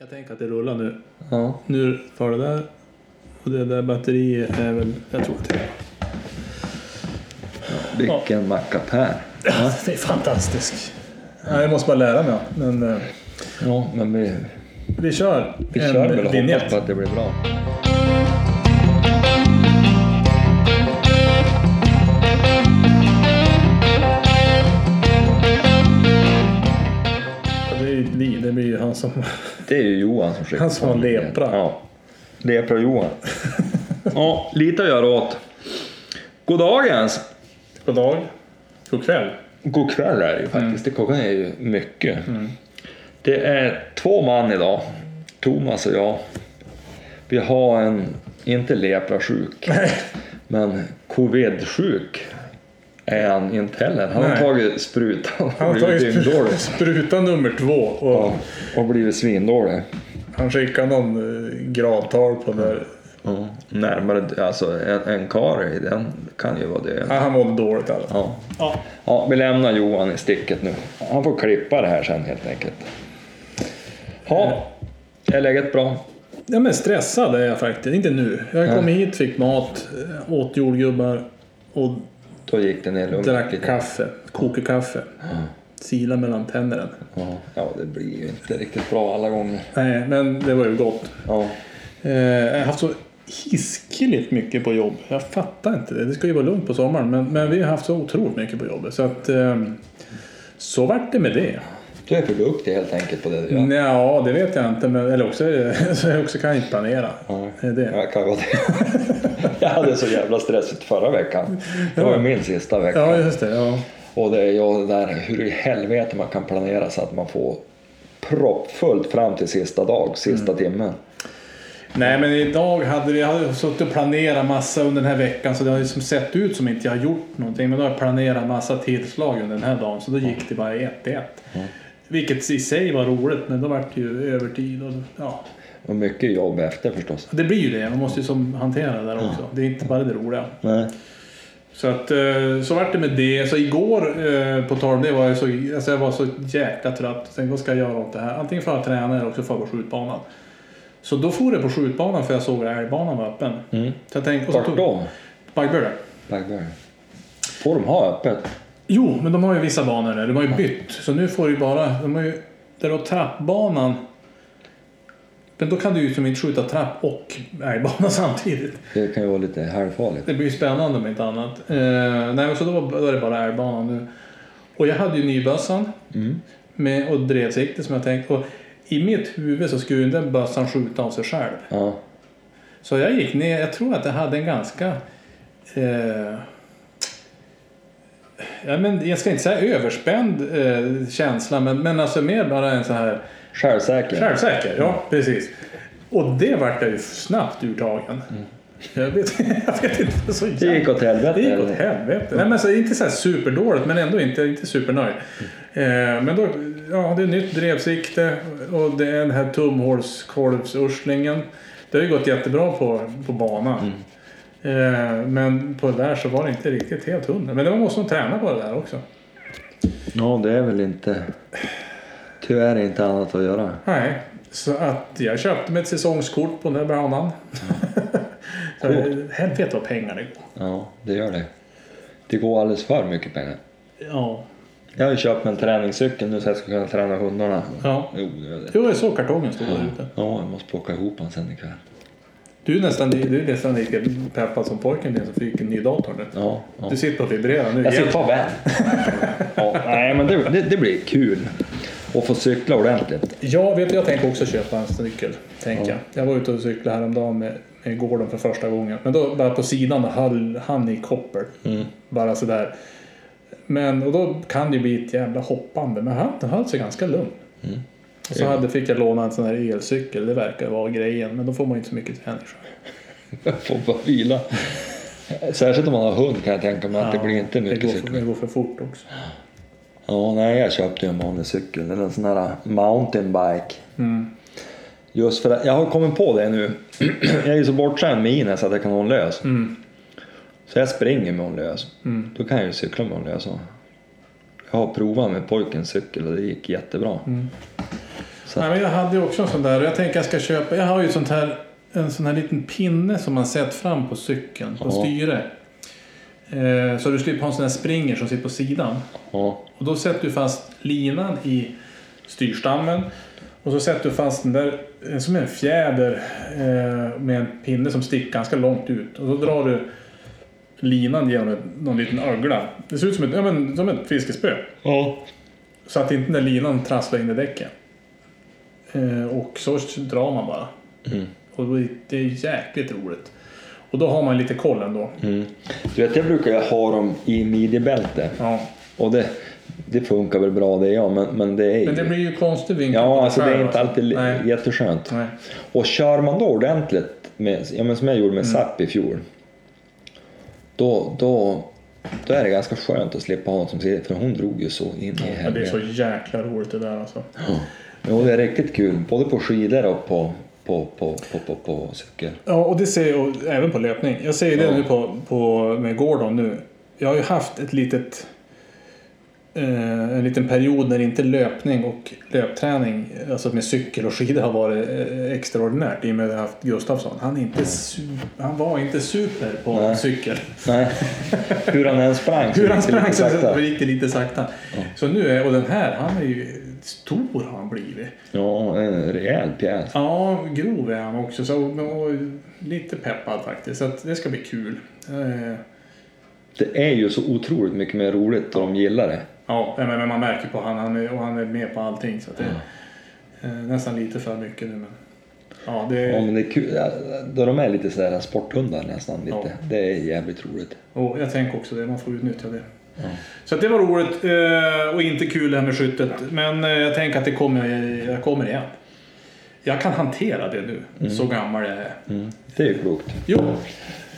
Jag tänker att det rullar nu. Ja. Nu tar det där. Och det där batteriet är väl... Jag tror att det är... Vilken mackapär. Ja, det är fantastisk. Ja, jag måste bara lära mig. Men eh, Ja, men vi, vi kör vi en kör väl och hoppas på att det blir bra. Ja, Det är ju det blir ju han som... Det är ju Johan som skickar Han som har lepra. Ja. Lepra Johan. ja, lite att göra åt. God dagens. God dag. God kväll. God kväll är det ju faktiskt. Det klockan är ju mycket. Det är två man idag. Thomas och jag. Vi har en, inte leprasjuk, men covid-sjuk är han inte heller. Han har Nej. tagit sprutan Han och har blivit tagit spruta nummer två och Ja, och blivit svindålig. han skickar någon eh, gradtal på där. Ja, närmare, alltså en, en kar i den kan ju vara det. Ja, han mådde dåligt alltså. Ja. Ja. ja, vi lämnar Johan i sticket nu. Han får klippa det här sen helt enkelt. Ja, är läget bra? ja men stressad är jag faktiskt. Inte nu. Jag kom hit, fick mat, eh, åt jordgubbar och Då gick det ner lugnt. drack kaffe. Kokade kaffe. Sila mellan tänderna. Ja, ja, det blir ju inte riktigt bra alla gånger. Nej, men det var ju gott. Ja, Eh, jag har haft så hiskeligt mycket på jobb. Jag fattar inte det. Det ska ju vara lugnt på sommaren. Men, men vi har haft så otroligt mycket på jobbet. Så att... Eh, så vart det med det. du är för duktig helt enkelt på det du gör. Ja, det vet jag inte. Men, eller också, så jag också kan jag inte planera. Ja. Det det. Jag kan gott. Jag hade så jävla stressigt förra veckan. Det var ju min sista vecka. Ja, just det. Ja. Och det är ju där hur i helvete man kan planera så att man får proppfullt fram till sista dag, sista timmen. Nej, men idag hade vi jag hade suttit och planerat massa under den här veckan. Så det har liksom sett ut som inte jag har gjort någonting. Men då har jag planerat massa tillslag under den här dagen. Så då gick det bara i ett i ett. Vilket i sig var roligt. Men då vart det ju övertid. Och, ja. Och mycket jobb efter förstås. Det blir ju det. Man måste ju som hantera det där också. Det är inte bara det roliga. Nej. Så att eh, så vart det med det. Så igår eh, på tal om det var jag så, alltså jag var så jäkla trött. Sen vad ska jag göra åt det här? Antingen får jag träna eller också får jag på skjutbanan. Så då for jag på skjutbanan för jag såg att älgbanan var öppen. Mm. Så jag tänkte, och så Vart då? Baggböle. Får de ha öppet? Jo, men de har ju vissa banor där. De har ju bytt. Så nu får du ju bara... De har ju, där har trappbanan. Men då kan du ju som inte skjuta trapp och älgbana samtidigt. Det kan ju vara lite halvfarligt. Det blir spännande om inte annat. Eh, nej, men så då, då är det bara älgbanan nu. Och jag hade ju nybössan Mm. med, och drevsikte som jag tänkt. Och i mitt huvud så skulle den bössan skjuta av sig själv. Ja. Så jag gick ner. Jag tror att jag hade en ganska... Eh, ja, men jag ska inte säga överspänd eh, känsla, men, men alltså mer bara en så här Självsäker. självsäker. Ja, precis. Och det vart jag ju snabbt urtagen. Jag, vet, jag vet inte. Så Det gick åt helvete. det gick åt helvete. Nej, men så, inte så här superdåligt men ändå inte, inte supernöjd. Eh, men då, ja, det är nytt drevsikte och det är den här tumhålskolvsurslingen. Det har ju gått jättebra på, på banan. Eh, men på det där så var det inte riktigt helt hundra. Men det man måste nog träna på det där också. Ja, det är väl inte... Tyvärr inte annat att göra. Nej, så att jag köpte mig ett säsongskort på den här banan. så, helvete vad pengar det går. Ja, det gör det. Det går alldeles för mycket pengar. Ja. Jag har ju köpt mig en träningscykel nu så jag ska kunna träna hundarna. Ja. Jo, det. Jo, jag såg kartongen stå där ute. Ja, jag måste plocka ihop den sen ikväll. Du är nästan, du är nästan lika peppad som pojken din som fick en ny dator nu. Ja, ja. Du sitter och vibrerar nu. Jag sitter på vän. ja, nej, men det, det, det blir kul att få cykla ordentligt. Ja, vet du, jag tänker också köpa en cykel. Tänker jag. jag var ute och cyklade häromdagen med, med gården för första gången. Men då bara på sidan höll han i koppel. Mm. Bara sådär. Men, och då kan det ju bli ett jävla hoppande. Men han, han höll sig ganska lugn. Mm. Och så hade, fick jag låna en sån här elcykel. Det verkar vara grejen. Men då får man ju inte så mycket träning. Får bara vila. Särskilt om man har hund kan jag tänka mig att det Ja, blir inte det mycket går, för, det går för fort också. Ja, nej, jag köpte ju en vanlig cykel. Eller en sån här mountainbike. Mm. Just för att jag har kommit på det nu. jag är ju så bortskämd med Ines att jag kan ha en lös. Mm. Så jag springer med en lös. Mm. Då kan jag ju cykla med en lös. och Jag har provat med pojkens cykel och det gick jättebra. Mm. Så Nej, men jag hade ju också en sån där jag tänker jag ska köpa. Jag har ju sånt här, en sån här liten pinne som man sätter fram på cykeln, på Ja. styret. Eh, så du slipper ha en sån här springer som sitter på sidan. ja, Och då sätter du fast linan i styrstammen. Och så sätter du fast den där eh, som en fjäder eh, med en pinne som sticker ganska långt ut. Och så drar du linan genom någon liten ögla. Det ser ut som ett, ja, men, som ett fiskespö. ja. Så att inte den där linan trasslar in i däcken. Eh, och så drar man bara. Mm. Och då det är jäkligt roligt. Och då har man lite koll ändå. Mm. Du vet, jag brukar ju ha dem i midjebälte. Ja. Och det, det funkar väl bra det ja, men, men det är ju... Men det blir ju konstig vinkel Ja, alltså det är inte alltid Nej. jätteskönt. Nej. Och kör man då ordentligt, med, ja, men som jag gjorde med Mm. SAP i fjol, då, då, då är det ganska skönt att slippa ha någon som ser för hon drog ju så in i Ja, det är helvete. så jäkla roligt det där alltså. Jo, det är riktigt kul, både på skidor och på, på, på, på, på, på cykel. Ja, och det ser jag även på löpning. Jag ser det Ja. nu på, på, med Gordon nu. Jag har ju haft ett litet, eh, en liten period när inte löpning och löpträning, alltså med cykel och skidor har varit eh, extraordinärt i och med att jag haft Gustafsson. Han, är inte su- han var inte super på Nej. cykel. Nej, hur han än sprang så Hur han gick det sprang lite så sakta. gick det lite sakta. Så nu är, och den här, han är ju stor har han blivit. Ja, en rejäl pjäs. Ja, grov är han också. Så, och lite peppad faktiskt. Så det ska bli kul. Eh, Det är ju så otroligt mycket mer roligt och de gillar det. Ja, men man märker på han, han är, och han är med på allting. Så att det är eh, nästan lite för mycket nu. Men, ja, det, Ja, men det är kul. Ja, Då de är lite sådär sporthundar nästan lite. Ja. Det är jävligt roligt. och jag tänker också det, man får utnyttja det. Ja. Så det var roligt eh, och inte kul det här med skyttet. Men eh, jag tänker att det kommer, jag kommer igen. Jag kan hantera det nu, så gammal jag är. Mm. Det är ju klokt. Jo,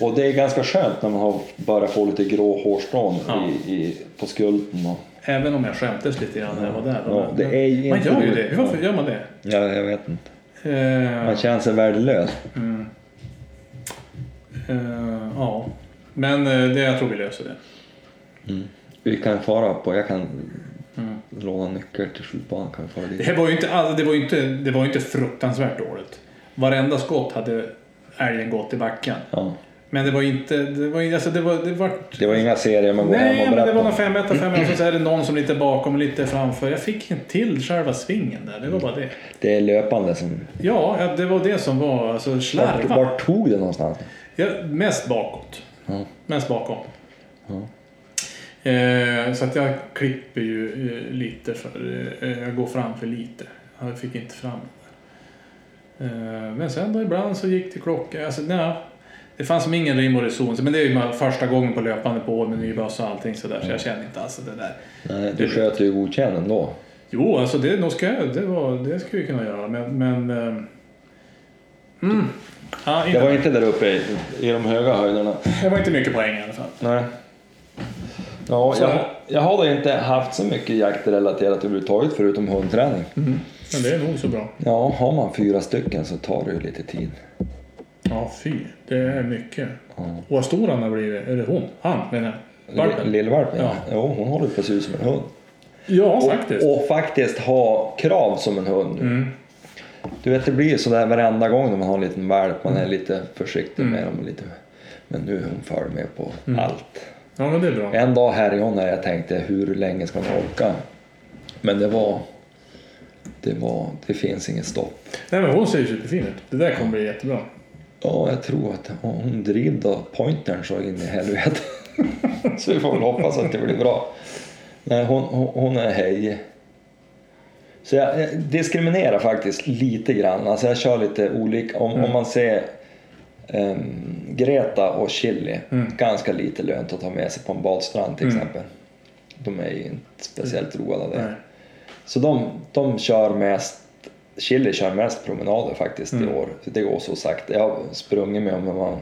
Och det är ganska skönt när man har börjat få lite grå hårstrån Ja. i, i, på skulden. Och, även om jag skämtes lite grann när jag var där. Ja, det är ju man gör ju det. Varför gör man det? ja, jag vet inte. Eh, Man känner sig värdelös. Mm. Eh, ja, men det, jag tror vi löser det. Vi kan fara på, jag kan Mm. låna nyckel till skjutbanan. Kan fara dit. Det var ju inte, all- det var ju inte, det var inte fruktansvärt dåligt. Varenda skott hade älgen gått i backen. Ja. Men det var inte, det var, alltså det var, det var Det var inga serier man går hem Nej, och men det var någon 5 1 5 och så är det någon som lite bakom och lite framför. Jag fick inte till själva svingen där, det var bara det. Det är löpande som... Ja, det var det som var, alltså slarva. vart tog det någonstans? Ja, mest bakåt. Ja. Mest bakom. Ja. Eh, så att jag klipper ju eh, lite för, eh, jag går fram för lite. Jag fick inte fram. Eh, men sen då ibland så gick det klocka, alltså nej. Det fanns som ingen rim och reson. Men det är ju första gången på löpande på med ny bössa och allting sådär. Så jag känner inte alls det där. Nej, du sköt ju godkänd ändå. Jo, alltså det, nog ska jag, det, var, det ska vi kunna göra. Men... men ehm, mm. ja, inte, Det var inte där uppe i, i de höga höjderna. det var inte mycket poäng i alla fall. Nej. Ja, jag, jag har då inte haft så mycket jaktrelaterat överhuvudtaget förutom hundträning. Men det är nog så bra. Ja, har man fyra stycken så tar det ju lite tid. Ja, fy. Det är mycket. Ja. Och vad stor han har blivit. Är det hon? Han menar jag. Valpen? Lillvalpen? Ja. Ja. Jo, hon håller på att se ut som en hund. Ja, faktiskt. Och, och faktiskt ha krav som en hund. Mm. Du vet, det blir ju sådär varenda gång när man har en liten valp. Man är lite försiktig Mm. med dem. Lite. Men nu är hon för med på allt. Ja, men det är bra. En dag här i år när jag tänkte hur länge ska man orka? Men det var... Det var... Det finns inget stopp. Nej, men hon ser ju superfin ut. Det där kommer bli jättebra. Ja, jag tror att hon driver då pointern så in i helvete. så vi får väl hoppas att det blir bra. Nej, hon, hon, hon är hej. Så jag, diskriminerar faktiskt lite grann. Alltså jag kör lite olika. Om, om man ser ehm, Greta och Chili, ganska lite lönt att ta med sig på en badstrand till exempel. De är ju inte speciellt roade av det. Nej. Så de, de kör mest, Chili kör mest promenader faktiskt i år. Det går så sakta. Jag har sprungit med men man,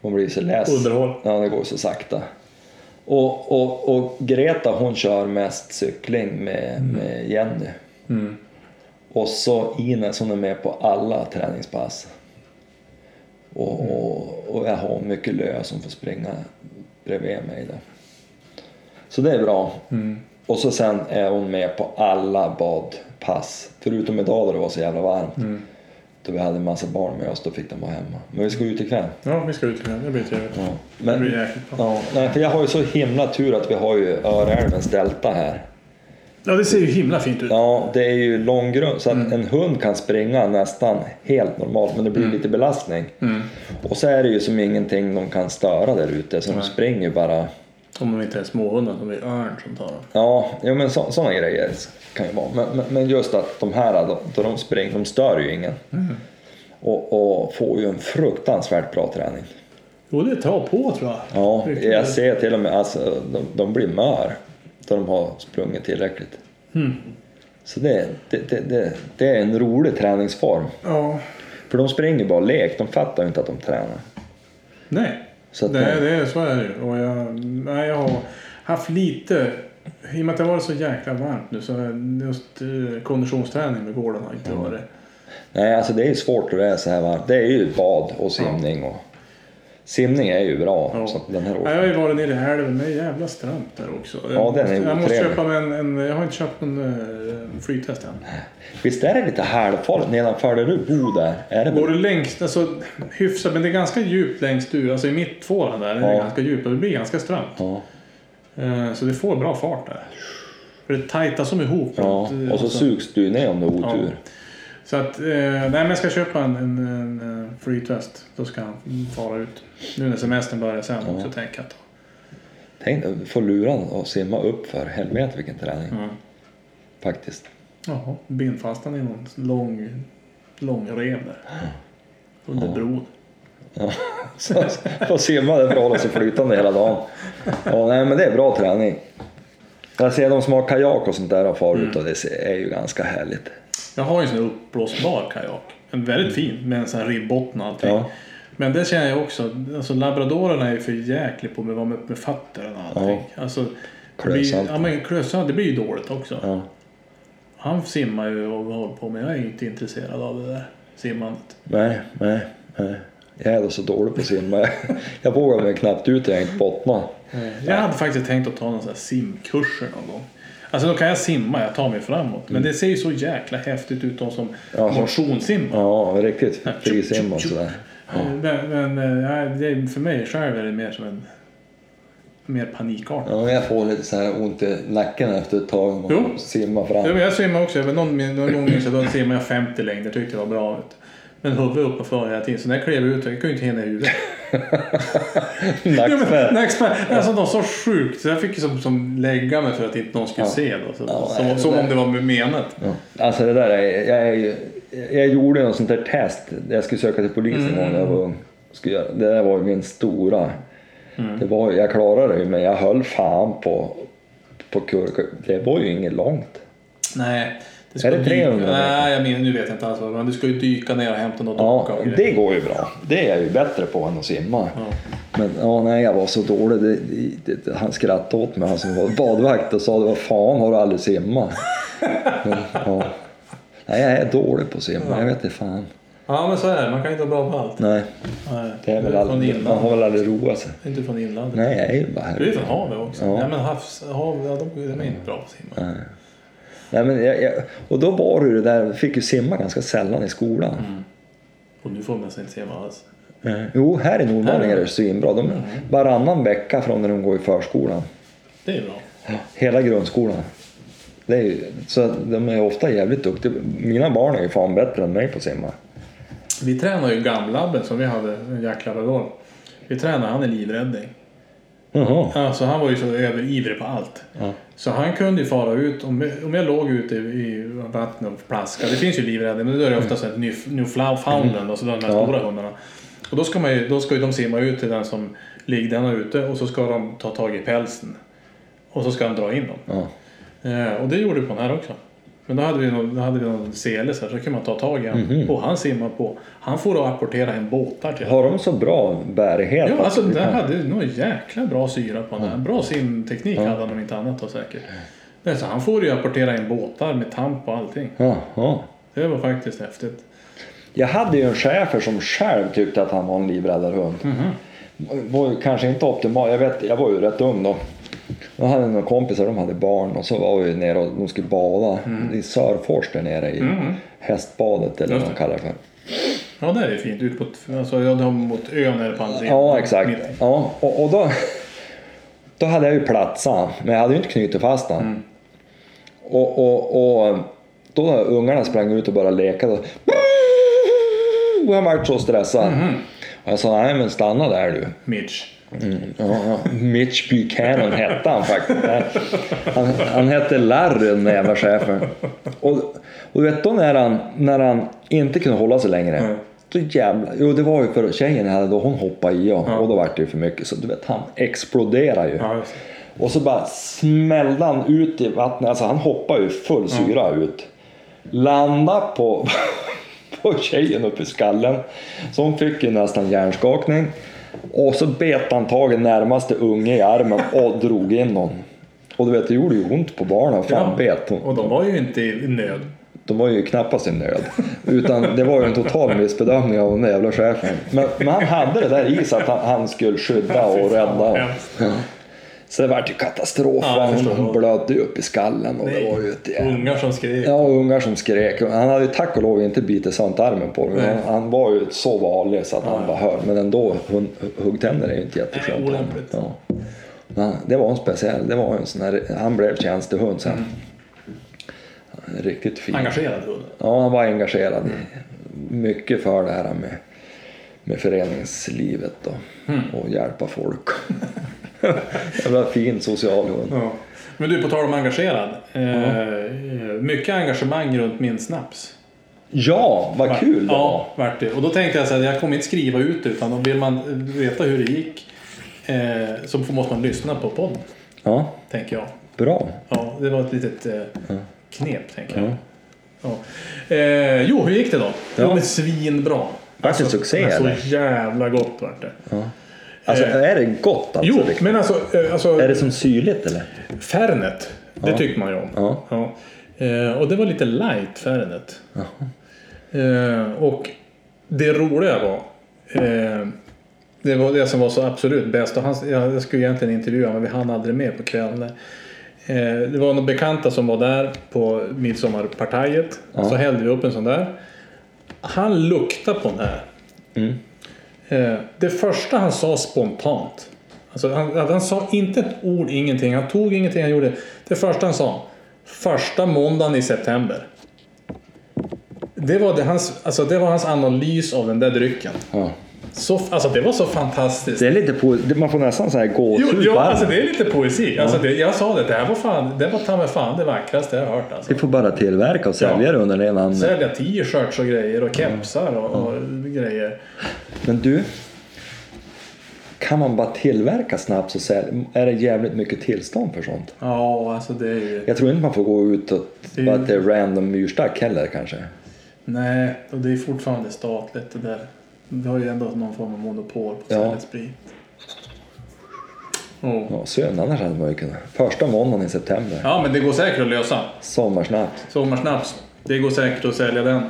man blir så less. Underhåll. Ja, det går så sakta. Och, och, och Greta hon kör mest cykling med, med Jenny. Mm. Och så Ines hon är med på alla träningspass. Och, och, och jag har mycket lö som får springa bredvid mig då. Så det är bra. Mm. Och så sen är hon med på alla badpass. Förutom idag då det var så jävla varmt. Mm. Då vi hade en massa barn med oss, då fick de vara hemma. Men vi ska ut ikväll. Ja, vi ska ut ikväll. Det blir trevligt. Ja. Det Men, blir jäkligt bra. ja, nej, för jag har ju så himla tur att vi har ju Öreälvens delta här. Ja, det ser ju himla fint ut. Ja, det är ju långgrund så att Mm. en hund kan springa nästan helt normalt men det blir lite belastning. Mm. Och så är det ju som ingenting de kan störa där ute så de springer ju bara. Om de inte är småhundar som är örn som tar dem. Ja, ja men så, sådana grejer kan ju vara. Men, men, men just att de här då, då de springer, de stör ju ingen. Mm. Och, och får ju en fruktansvärt bra träning. Jo, det tar på tror jag. Ja, jag ser till och med alltså, de, de blir mör då de har sprungit tillräckligt. Mm. Så det, det, det, det, är en rolig träningsform. Ja. För de springer bara lek, de fattar ju inte att de tränar. Nej, Så det, det är, så är det. Och jag, nej, jag har haft lite... I och med att det har varit så jäkla varmt nu så är just eh, konditionsträning med gården har inte varit... Nej, alltså det är ju svårt att det är så här varmt. Det är ju bad och simning. Och, simning är ju bra. Ja. Så den här jag har ju varit nere i älven, det är jävla strömt där också. Ja, den är jag måste otrevlig. köpa en, en... Jag har inte köpt en uh, flytest än. Visst är det lite halvfarligt nedanför där du bor där? Är det Går du längst, alltså hyfsat, men det är ganska djupt längst ur. Alltså i mittfåran där är det Ja. ganska djupt och det blir ganska strömt. Ja. Eh, Så det får bra fart där. För det tajtar som ihop. ja. Eh, Och så sugs du ner om du har otur. Så att, eh, nej men jag ska köpa en, en, en eh, flytväst. Då ska han fara ut. Nu när semestern börjar sen Ja. också tänka att... Tänk få luran och simma upp för helvete vilken träning. Mm. Faktiskt. Jaha, bind fast han i någon lång, lång rev där. Under Ja. bron. Ja. Så, få simma där för att hålla sig flytande hela dagen. Ja, nej, men det är bra träning. Jag ser de som har kajak och sånt där har farit ut och det är ju ganska härligt. Jag har ju en sån här uppblåsbar kajak. En väldigt fin med en sån här ribbotten och allting. Ja. Men det känner jag också. Alltså labradorerna är ju för jäklig på med, vad med, med fötterna och allting. Alltså, det blir, Klösalt. ja men klösalt, det blir ju dåligt också. Ja. Han simmar ju och håller på men jag är inte intresserad av det där simmandet. Nej, nej, nej. Jag är så dålig på att simma. Jag, vågar mig knappt ut jag inte bottnar. Jag hade faktiskt tänkt att ta någon sån här simkurser någon gång. Alltså då kan jag simma, jag tar mig framåt. Men det ser ju så jäkla häftigt ut de som Ja, motionssimmar. Ja, riktigt Ja, frisim och sådär. Men, men eh, ja, för mig själv är det mer som en mer panikartat. Ja, jag får lite så här ont i nacken efter ett tag Jo. man simmar Ja, fram. men jag simmar också. Någon, någon gång så då simmade jag 50 längder. tyckte det var bra. Vet. Men huvudet uppe för hela tiden. Så när jag klev ut, jag kunde inte hinna men, Nackspärr. nackspärr. Alltså de så sjukt. Så jag fick som, som lägga mig för att inte någon skulle Ja. se. Då. Så, Ja, som, nej, det som om det var menat. Ja. Alltså det där är, jag, är jag gjorde något sånt där test. Jag skulle söka till polisen en gång när jag var ung. Skulle göra, det där var ju min stora. Det var, jag klarade det men jag höll fan på, på kurk. Det var ju inget långt. Nej. Det Är det 300 dyka? Nej, jag minns, nu vet jag inte alls Men du ska ju dyka ner och hämta något Ja, docka och grejer. det går ju bra. Det är jag ju bättre på än att simma. Ja. Men ja, nej, jag var så dålig. Det, det, det, han skrattade åt mig, han som var badvakt och sa vad fan har du aldrig simmat? Men, ja. Nej, jag är dålig på att simma. Jag vet inte fan. ja, men så är det. Man kan inte vara bra på allt. Nej, Nej. det är väl aldrig, man har väl aldrig roat sig. Inte från inlandet. Nej, jag är ju bara Du är här. från havet också. Ja. Nej, men havs, hav, ja, de, de är inte bra på att simma. Nej. Nej, men jag, jag, och då var ju det där, fick ju simma ganska sällan i skolan. Mm. Och nu får man nästan inte simma alls. Eh, Jo, här i Nordmaling är det svinbra. De, varannan vecka från när de går i förskolan. Det är bra. Hela grundskolan. Det är så de är ofta jävligt duktiga. Mina barn är ju fan bättre än mig på att simma. Vi tränar ju gamlabben som vi hade, jäkla labrador. Vi tränar han är livräddning. Jaha. Alltså han var ju så överivrig på allt. Ja. Så han kunde ju fara ut, om jag, om jag låg ute i, vattnet och plaskade, det finns ju livräddning men då är det ofta så ett New- Newfoundland, alltså de här Ja. stora hundarna. Och då ska, man ju, då ska ju de simma ut till den som ligger den ute och så ska de ta tag i pälsen. Och så ska de dra in dem. Ja. Eh, och det gjorde vi på den här också. Men då hade vi någon, då hade vi någon sele så, här, så kunde man ta tag i honom. Mhm. Och han simmade på. Han får då apportera hem båtar till Har de så bra bärighet? Ja, alltså den hade nog jäkla bra syra på den här. Bra simteknik hade han om inte annat då säkert. Nej, så han får ju apportera in båtar med tamp och allting. Ja, ja. Det var faktiskt häftigt. Jag hade ju en chefer som själv tyckte att han var en livräddarhund. Mhm. Var ju kanske inte optimal. Jag, vet, jag var ju rätt ung då. Då hade jag några kompisar, de hade barn och så var vi nere och de skulle bada i Sörfors där nere i hästbadet eller vad man kallar det för. Ja, det är fint. Ut på, alltså, ja, de mot ön eller på andra sidan. Ja, exakt. Ja, och, och då, då hade jag ju platsat, men jag hade ju inte knutit fast den. Mm. Och, och, och då när ungarna sprang ut och började leka då... Och jag vart så stressad. Mhm. Och jag sa, nej men stanna där du. Mitch. Ja, ja. Mitch Buchanan hette han faktiskt. Han, han hette Larry den där jävla chefen. Och, och du vet då när han, när han inte kunde hålla sig längre. Mm. Då jävlar. Jo det var ju för tjejen hade då hon hoppade i och, Ja. och då var det ju för mycket. Så du vet han exploderade ju. Ja. Och så bara smällde han ut i vattnet. Alltså han hoppade ju full syra ut. Landa på, på tjejen uppe i skallen. Så hon fick ju nästan hjärnskakning. Och så bet han tag i närmaste unge i armen och drog in någon. Och du vet det gjorde ju ont på barnen. Fan Ja. bet. Och de var ju inte i nöd. De var ju knappast i nöd. Utan det var ju en total missbedömning av den där jävla chefen. Men, men han hade det där i sig att han, han skulle skydda och rädda. Hemskt. Så det vart ju katastrof. Ja, hon blödde ju upp i skallen och det var ju ett jävla... Ungar som skrek. Ja, ungar som skrek. Han hade ju tack och lov inte bitit sönder armen på. Nej. Han, var ju så vanlig så att han bara hör. Men ändå, hun- huggtänder är ju inte jätteskönt. Nej. Ja. Men det var en speciell. Det var en sån här, han blev tjänstehund sen. Riktigt fin. Engagerad hund. Ja, han var engagerad i mycket för det här med, med föreningslivet och, Mm. och hjälpa folk. Jävla fin social hund. Ja. Men du, på tal om engagerad. Eh, mycket engagemang runt min snaps. Ja, vad kul det. Ja, vart det. Och då tänkte jag så här, jag kommer inte skriva ut det utan vill man veta hur det gick eh, så måste man lyssna på podden. Ja, Tänker jag. bra. Ja, det var ett litet eh, knep tänker jag. Ja. Eh, jo, hur gick det då? Ja. Jo, men svinbra. Vart det succé, men Så jävla gott vart det. Alltså Eh, är det gott alltså? Jo, Det- men alltså, eh, alltså Är det som syrligt eller? Fernet, det Ja. tycker man ju om. Ja. Ja. Eh, och det var lite light Fernet. Eh, och det roliga var det var det som var så absolut bäst. Och han, jag, skulle egentligen intervjua men vi hann aldrig med på kvällen. det var några bekanta som var där på midsommarpartiet. Ja. Så hällde vi upp en sån där. Han luktade på den här. Mm. Eh, det första han sa spontant. Alltså han, han sa inte ett ord, ingenting. Han tog ingenting, han gjorde. Det första han sa. Första måndagen i september. Det var, det, hans, alltså det var hans analys av den där drycken. Ja. Så, alltså det var så fantastiskt. Det är lite man får nästan så här gåshud jo alltså det är lite poesi. Alltså det, jag sa det, det här var fan, det var ta mig fan det vackraste jag har hört. Alltså. Vi får bara tillverka och sälja Ja. det under det namnet. Sälja t-shirts och grejer och kepsar och, och grejer. Men du, kan man bara tillverka snaps och sälja? Är det jävligt mycket tillstånd för sånt? Ja, alltså det är ju... Jag tror inte man får gå ut och Det bara att det är random myrstack heller kanske. Nej, och det är fortfarande statligt det där. Vi har ju ändå någon form av monopol på Ja. att sälja sprit. Oh. Ja, synd, annars hade man ju kunnat. Första måndagen i september. Ja, men det går säkert att lösa. Sommarsnaps. Sommarsnaps. Det går säkert att sälja den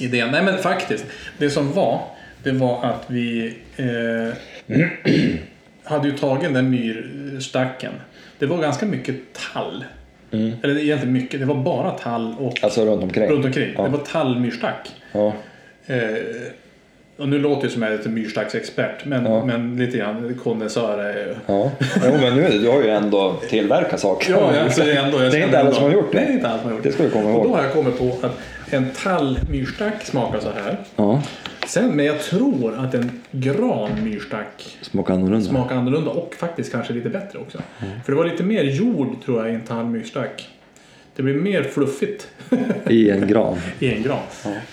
idén. Nej, men faktiskt. Det som var, det var att vi eh, hade ju tagit den myrstacken. Det var ganska mycket tall. Eller egentligen mycket, det var bara tall och Alltså runt omkring. runt omkring. Ja. Det var tallmyrstack. Ja. Eh, och nu låter det som jag är lite myrstacksexpert, men, Ja. men lite grann kondensör är jag ju. Ja. Jo, men nu, du har ju ändå tillverkat saker. Ja, jag, så ändå, jag det är inte alla som har gjort det. Nej, det är inte alla som har gjort Det ska vi komma Och då ihåg. har jag kommit på att en tallmyrstack smakar så här. Ja, Sen, men jag tror att en granmyrstack smakar annorlunda. smakar annorlunda och faktiskt kanske lite bättre också. Mm. För det var lite mer jord tror jag i en tallmyrstack. Det blir mer fluffigt I en gran. i en gran.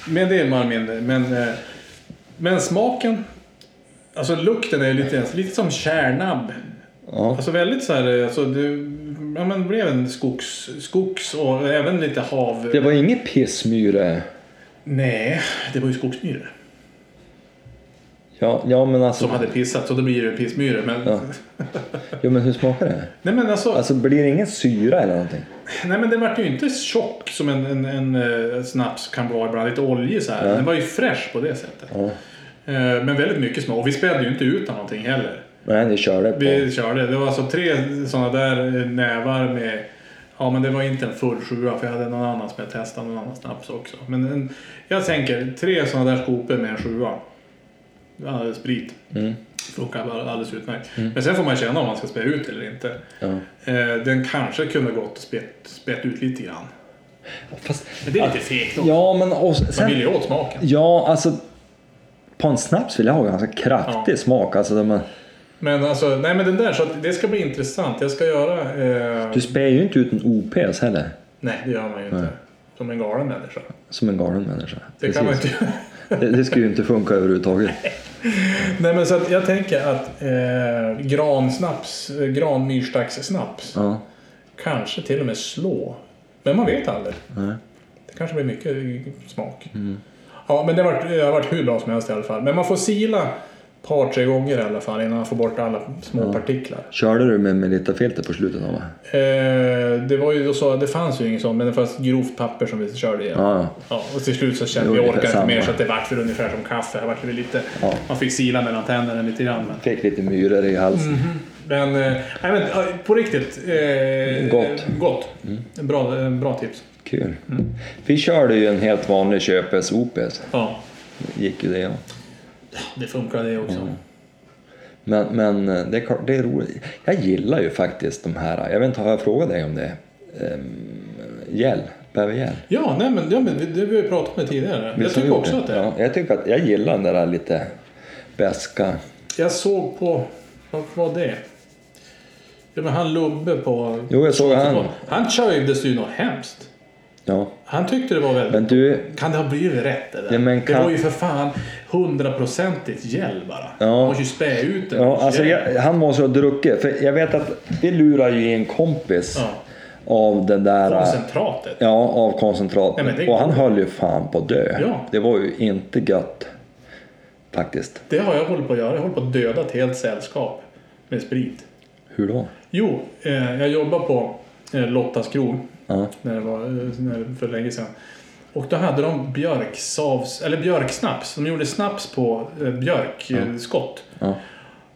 Men det är bara min... Men, eh, men smaken... Alltså lukten är lite, lite som kärnabb. Ja. Alltså väldigt så här... Alltså det, ja, men blev en skogs, skogs och även lite hav... Det var inget pissmyre. Nej, det var ju skogsmyror Ja, ja men alltså. som hade pissat så då blir det pissmyror. Men, Ja. Jo, men hur smakar det? nej, men alltså, Alltså blir det ingen syra eller någonting? nej men den vart ju inte tjock som en, en, en, eh, snaps kan vara ibland. Lite oljig så här. Ja. Den var ju fresh på det sättet. Ja. Eh, Men väldigt mycket smak. Och vi spädde ju inte ut någonting heller. Nej, ni körde på... Vi körde. Det var alltså tre sådana där nävar med Ja men det var inte en full sjua för jag hade någon annan som jag testade, någon annan snaps också. Men en, jag tänker tre sådana där skopor med en sjua. Ja, sprit. Mm. Funkar alldeles utmärkt. Men sen får man känna om man ska spä ut eller inte. Ja. Eh, den kanske kunde gått spett, spett ut lite grann. Fast, Men det är lite fegt också. ja, men och Man sen, vill ju åt smaken. Ja, alltså på en snaps vill jag ha ganska kraftig Ja. smak. Alltså, man, Men alltså, nej men den där, så det ska bli intressant. Jag ska göra... Eh, du spär ju inte ut en OPS heller, nej, det gör man ju inte. Nej. Som en galen människa. som en galen människa. Det kan man Precis. inte det, det skulle ju inte funka överhuvudtaget. Nej men så att jag tänker att eh, gransnaps, granmyrstackssnaps Ja. kanske till och med slå. Men man vet aldrig. Nej. Det kanske blir mycket smak. Mm. Ja men det har, varit, det har varit hur bra som helst i alla fall. Men man får sila ett par tre gånger i alla fall innan man får bort alla små partiklar. Körde du med Melitta-filter på slutet? Eh, det var ju så, det fanns ju inget sånt men det fanns grovt papper som vi körde igen. ja, ja. Ja, och till slut så kände vi orkade inte mer så att det vart väl ungefär som kaffe. Det vart lite, Ja. Man fick sila mellan tänderna lite grann. Men, Fick lite myror i halsen. men, eh, nej, men ja, på riktigt. Eh, Gott. Gott. En bra, en bra tips. Kul. Vi körde ju en helt vanlig köpes OPS. Ja, gick ju det. Ja. det funkar det också. Men, men eh, det är det är roligt. Jag gillar ju faktiskt de här, jag vet inte, har jag frågat dig om det? Um, gäll, bävergäll. Ja, nej, men, ja, men det har vi ju pratat med tidigare. Jag har vi tycker gjort också att det är. Ja, jag tycker att jag gillar den där lite beska. Jag såg på, vad var det? Ja, men han Lubbe på... Jo, jag såg han. Han köjdes ju något hemskt. Ja. Han tyckte det var väldigt... Men du, Kan det ha blivit rätt det där? Ja, men Det kan- var ju för fan hundraprocentigt gel bara. Ja. Man måste ju spä ut det. ja, alltså jag, han måste ha druckit. För jag vet att vi lurar ju en kompis Ja. av den där... Koncentratet. Ja, av koncentrat. Nej, det- Och han höll ju fan på att dö. Ja. Det var ju inte gött. Faktiskt. Det har jag hållit på att göra. Jag håller på att döda ett helt sällskap med sprit. Hur då? Jo, eh, jag jobbar på eh, Lottas krog Ja. när det var när för länge sedan. Och då hade de björksavs, eller björksnaps. De gjorde snaps på eh, björkskott. Ja.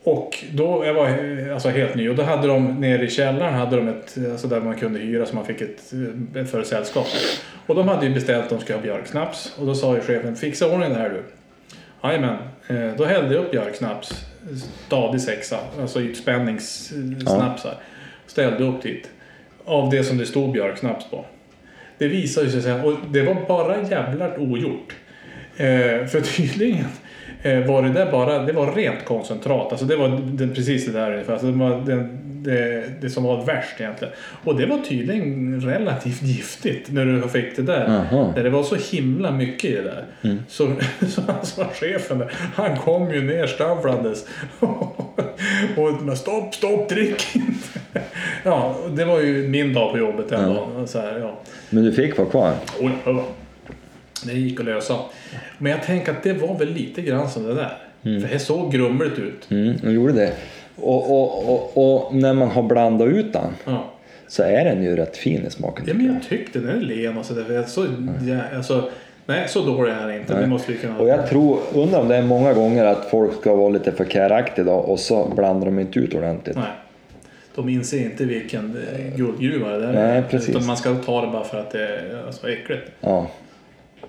Och då, jag var alltså helt ny och då hade de nere i källaren hade de ett, alltså där man kunde hyra så man fick ett, eh, för sällskap. Och de hade ju beställt att de skulle ha björksnaps. Och då sa ju chefen, fixa ordning det här du. Jajamän. Eh, Då hällde jag upp björksnaps, stadig sexa, alltså ytspänningssnapsar. Ställde upp dit. Av det som det stod björksnaps på. Det visade sig sen, och det var bara jävligt ogjort. Eh, för tydligen eh, var det där bara, det var rent koncentrat. Alltså det var det, precis det där ungefär. Alltså det var det, det, det som var värst egentligen. Och det var tydligen relativt giftigt när du fick det där. När det var så himla mycket i det där. Så, så som var chefen där, han kom ju ner stövlandes. och men stopp, stopp, drick inte. ja, det var ju min dag på jobbet den dagen. Så här, ja. Men du fick vara kvar? Oj, oj. Det gick att lösa. Men jag tänker att det var väl lite grann som det där. För det såg grumligt ut. Mm, jag gjorde det. Och, och, och, och när man har blandat ut den Ja. så är den ju rätt fin i smaken. ja, men jag. tyckte den är len och sådär. Så, ja, alltså, nej, så dålig är den inte. Nej. Det måste vi kunna... Och jag tror, undrar om det är många gånger att folk ska vara lite för käraktiga och så blandar de inte ut ordentligt. Nej. De inser inte vilken eh, guldgruva det där Nej, är. precis. Utan man ska ta det bara för att det är alltså, äckligt. Ja.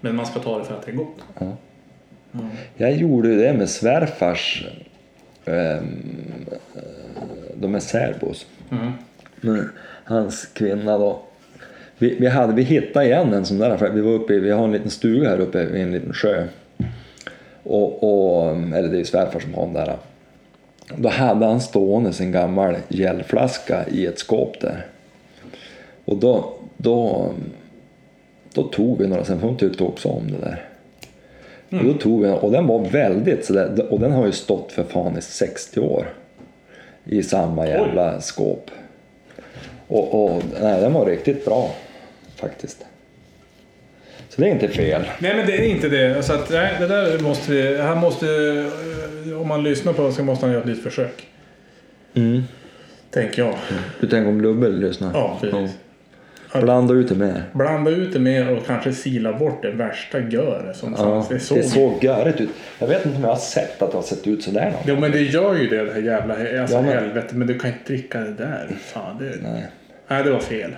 Men man ska ta det för att det är gott. Jag gjorde det med svärfars, ehm, de är särbos. Mm. Men hans kvinna då. Vi, vi, hade, vi hittade igen en sån där, för vi var uppe i, vi har en liten stuga här uppe vid en liten sjö. Och, och, eller det är svärfar som har den där. Då hade han stående sin gammal gelflaska i ett skåp där. Och då, då, då tog vi några sen, för hon tyckte också om det där. Och då tog vi och den var väldigt sådär, och den har ju stått för fan i 60 år. I samma jävla skåp. Och, och nej, den var riktigt bra faktiskt. Så det är inte fel. Nej men det är inte det. Så att, nej, det där måste han måste, eh, om man lyssnar på det så måste han göra ett litet försök. Mm. Tänker jag. Du tänker om Lubbe lyssnar? Ja, precis. Blanda ut det mer. Blanda ut det mer och kanske sila bort det värsta göret som Ja, fanns. Det såg... det såg görigt ut. Jag vet inte om jag har sett att det har sett ut sådär någon. Jo men det gör ju det, det här jävla alltså, Ja, men- helvete. Men du kan inte dricka det där. Fan, det... Nej. Nej, det var fel.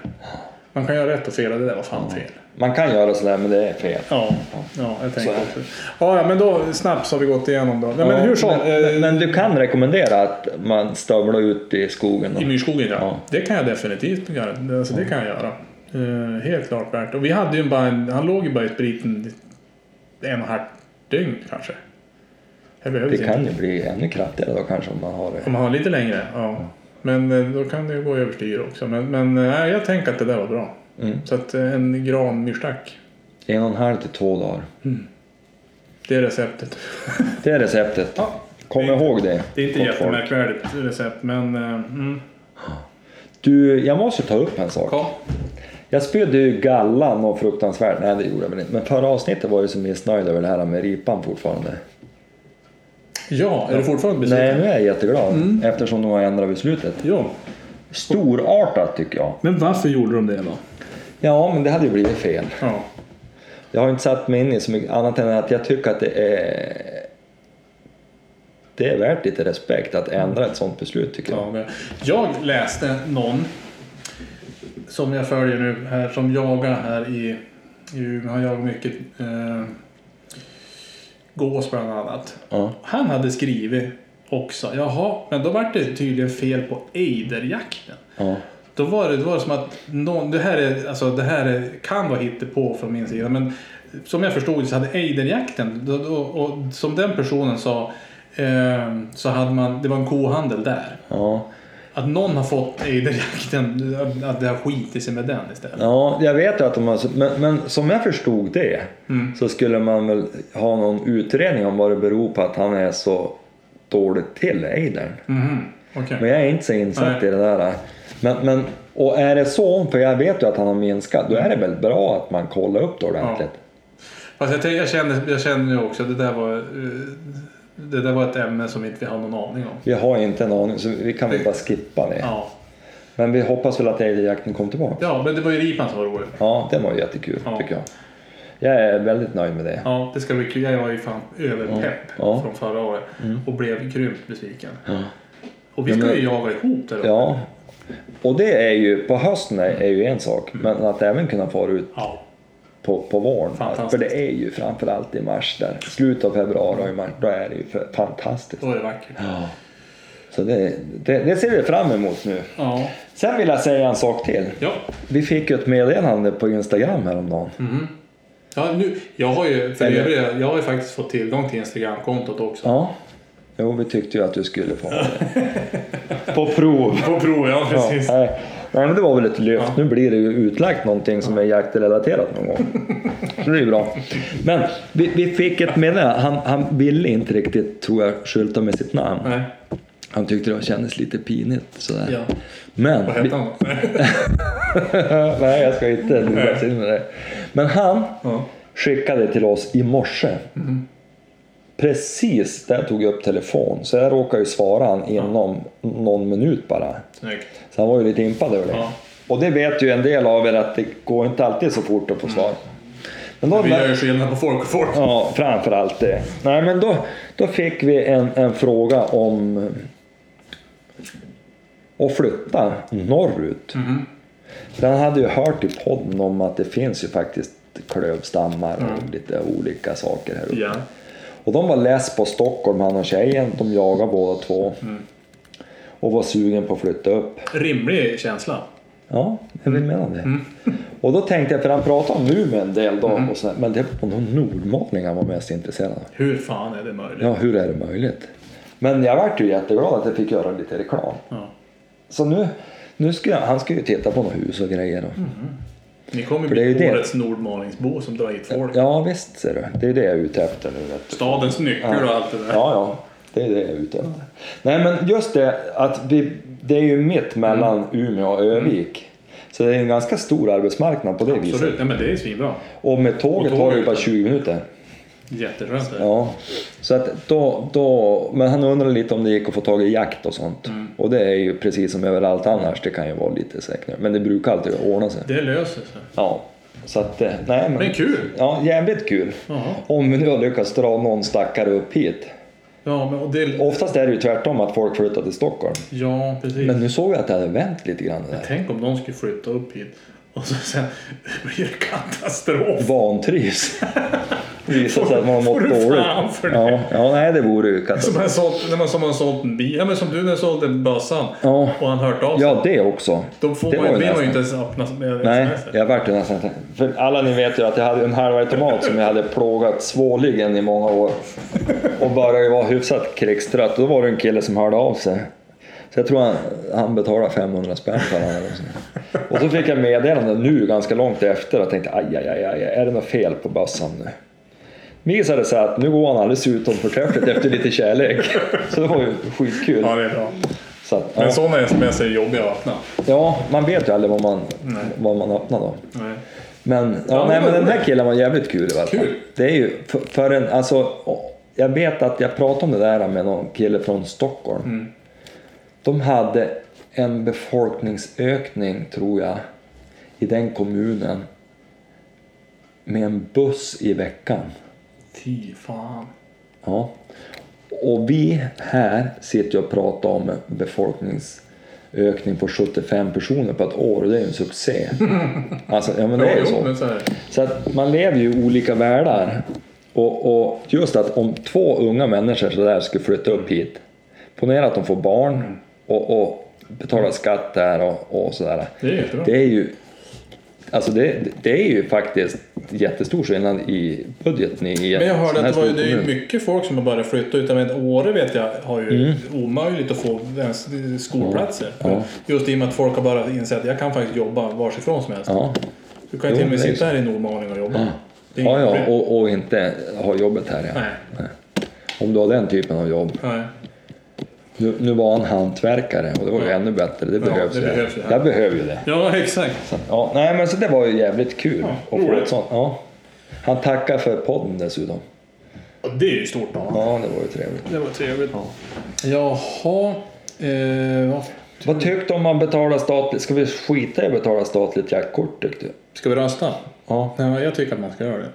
Man kan göra rätt och fel och det där var fan fel. Man kan göra sådär men det är fel. Ja, ja jag Så det. också. Ja, ja, men då snabbt har vi gått igenom då. Nej, men hur som. men, eh, men du kan rekommendera att man stövlar ut i skogen? I Då. myrskogen ja. Ja. Det kan jag definitivt göra. Alltså, det kan jag göra. Eh, helt klart värt. Och vi hade ju bara en, han låg ju bara i spriten en och en halv dygn kanske. Det Det kan inte. ju bli ännu kraftigare då kanske om man har det. Om man har lite längre, ja. Men eh, då kan det ju gå överstyr också. Men, men eh, nej, jag tänker att det där var bra. Mm. Så att eh, en granmyrstack, En och en halv till två dagar. det är receptet. Det är receptet. Ja. Kom ihåg det. Det är inte jättemärkvärdigt recept, men... eh, Mm. Du, jag måste ta upp en sak. Ja. Jag spydde ju gallan och fruktansvärt. Nej, det gjorde jag väl inte. Men förra avsnittet var jag så missnöjd över det här med ripan fortfarande. ja, är du fortfarande besviken? Nej, nu är jag jätteglad. Mm. Eftersom de har ändrat beslutet. Ja. Storartat tycker jag. Men varför gjorde de det då? Ja, men det hade ju blivit fel. Ja. Jag har inte satt mig in i så mycket annat än att jag tycker att det är det är värt lite respekt att ändra ett sånt beslut tycker jag. Jag läste någon som jag följer nu här som jagar här i, i Umeå. Han jagar mycket eh, gås bland annat. Ja. Han hade skrivit också, jaha, men då var det tydligen fel på ejderjakten. Ja. Då var det, det var som att någon, det här, är, alltså, det här är, kan vara hittepå från min sida men som jag förstod det så hade ejderjakten, då, då, och som den personen sa, eh, så hade man, det var en kohandel där. Ja. Att någon har fått ejderjakten, att det har skitit sig med den istället. ja, jag vet ju att de har... Men, men som jag förstod det Mm. så skulle man väl ha någon utredning om vad det beror på att han är så dåligt till, ejdern. Mhm, okej. Men jag är inte så insatt Nej. i det där. Men, men, och är det så, för jag vet ju att han har minskat, då är det väl bra att man kollar upp det ordentligt. Fast jag, jag, kände, jag kände ju också att det där var, eh, det där var ett ämne som inte vi har någon aning om. Vi har inte en aning, så vi kan väl bara skippa det. Ja, Men vi hoppas väl att ejderjakten kom tillbaka. ja men det var ju ripan som var rolig. Ja, det var jättekul Ja. tycker jag. Jag är väldigt nöjd med det. Ja, det ska bli kul. Jag var ju fan överpepp Ja. från förra året och blev grymt besviken. Ja. Och vi Ja, ska men- ju jaga ihop där uppe. Ja. Och det är ju, på hösten är, är ju en sak, men att även kunna fara ut Ja. på, på våren. För det är ju framförallt i mars där, slutet av februari och i mars, då är det ju för, fantastiskt. Då är det vackert. Ja. Så det, det, det ser vi fram emot nu. Ja. Sen vill jag säga en sak till. Ja. Vi fick ju ett meddelande på Instagram häromdagen. Mhm. ja nu, jag har ju för Eller- övriga, jag har ju faktiskt fått tillgång till Instagramkontot också. Ja. Jo, vi tyckte ju att du skulle få det. på prov. På prov, ja Ja, precis. nej. nej, men det var väl ett lyft. Nu blir det ju utlagt någonting som är jaktrelaterat någon gång. Så det är ju bra. Men vi, vi fick ett meddelande. Han, han ville inte riktigt, tror jag, skylta med sitt namn. Nej. Han tyckte det kändes lite pinigt sådär. Ja. Men... Vad vi- hette han nej, jag ska inte luras in med det. Men han Ja. skickade till oss i morse. Precis där jag tog upp telefon. Så jag råkade ju svara han inom någon minut bara. Snyggt. Så han var ju lite impad över det. Ja. Och det vet ju en del av er att det går inte alltid så fort att få svar. Men då, Vi gör ju skillnad på folk och folk. ja, framför allt det. Nej, men då, då fick vi en, en fråga om att flytta norrut. Mhm. För han hade ju hört i podden om att det finns ju faktiskt klövstammar och lite olika saker här uppe. Ja. Och de var less på Stockholm, han och tjejen. De jagar båda två. Och var sugen på att flytta upp. Rimlig känsla. Ja, jag vill mena det. Och då tänkte jag, för han pratade om Umeå en del då, och så, men det var nog nordmaling han var mest intresserad av. Hur fan är det möjligt? Ja, hur är det möjligt? Men jag vart ju jätteglad att jag fick göra lite reklam. Ja. Så nu, nu ska jag, han ska ju titta på något hus och grejer. Och, Ni kommer bli ju det. årets nordmalningsbo som drar hit folk. Ja, visst ser du. Det är det jag är ute efter nu. Stadens nyckel och allt det där. Ja, ja. Det är det jag är ute efter. Nej, men just det att vi, det är ju mitt mellan Umeå och Övik. Så det är en ganska stor arbetsmarknad på det viset. Absolut, nej, men det är svinbra. Och med tåget Och tar det tåget, bara ja. 20 minuter. Jätteskönt. Ja, så att då, då, men han undrade lite om det gick att få tag i jakt och sånt. Mm. Och det är ju precis som överallt annars, det kan ju vara lite säkrare. Men det brukar alltid ordna sig. Det löser sig. Ja, så att, eh, nej men. Men kul! Ja, jävligt kul. Jaha. Om vi nu har lyckats dra någon stackare upp hit. Ja, men det... Oftast är det ju tvärtom att folk flyttar till Stockholm. Ja, precis. Men nu såg jag att det hade vänt lite grann där. Tänk om någon skulle flytta upp hit och så sen blir det katastrof. Vantrivs. Visar sig att man har mått dåligt. Ja, ja, nej det vore ju Som katastrof. han sålt, när man som har sålt en bil. Ja, men som du när du sålde bössan. Ja. Och han hört av sig. Ja, det också. Då får det man, vill man ju inte ens öppna med Nej, jag vart ju nästan... För alla ni vet ju att jag hade en halvautomat som jag hade plågat svårligen i många år. Och började vara hyfsat krigstrött. Då var det en kille som hörde av sig. Så jag tror han, han betalade 500 spänn för den. Och så fick jag meddelande nu ganska långt efter och tänkte aj, aj, aj, aj är det något fel på bössan nu? Visade sig att nu går han alldeles utom förträffligt efter lite kärlek. Så det var ju skitkul. Ja, det är bra. Så att, Men ja. sådana är jobbiga att öppna. ja, man vet ju aldrig vad man, Nej. vad man öppnar då. Nej. Men, ja, Ja, nej, men den här killen var jävligt kul i alla fall. Kul. Det är ju för, för en, alltså, jag vet att jag pratade om det där med någon kille från Stockholm. Mm. De hade en befolkningsökning, tror jag, i den kommunen med en buss i veckan. Fy fan. Ja. Och vi här sitter och pratar om befolkningsökning på 75 personer på ett år och det är ju en succé. Alltså, ja men det är ju så. så att man lever ju i olika världar. Och, och just att om två unga människor så där skulle flytta upp hit. Ponera att de får barn och, och betalar skatt där och, och sådär. Det är jättebra. Det är ju Alltså det, det är ju faktiskt jättestor skillnad i budgeten i en Men jag hörde att det, var ju, det är ju mycket folk som har börjat flytta ut. Åre vet jag har ju Mm. omöjligt att få ens skolplatser. Ja. Just i och med att folk har börjat inse att jag kan faktiskt jobba varsifrån som helst. Ja, Du kan ju till och med sitta här i Nordmaling och jobba. Ja, ja problem. och, och inte ha jobbet här. Ja. Nej, Om du har den typen av jobb. nej. Nu, nu var han hantverkare och det var ju Ja. ännu bättre. Det behövs det ju. behövs ju här. Jag behöver ju det. Ja, exakt. Så, ja, nej men så det var ju jävligt kul Ja, att få ett sånt. Ja. Han tackar för podden dessutom. Och det är ju stort av. Ja, det var ju trevligt. Det var trevligt. Jaha. Eh, vad- Vad tyckte du om man betalar statligt? Ska vi skita i att betala statligt jaktkort tyckte du? ska vi rösta? Ja, Ja, jag tycker att man ska göra det.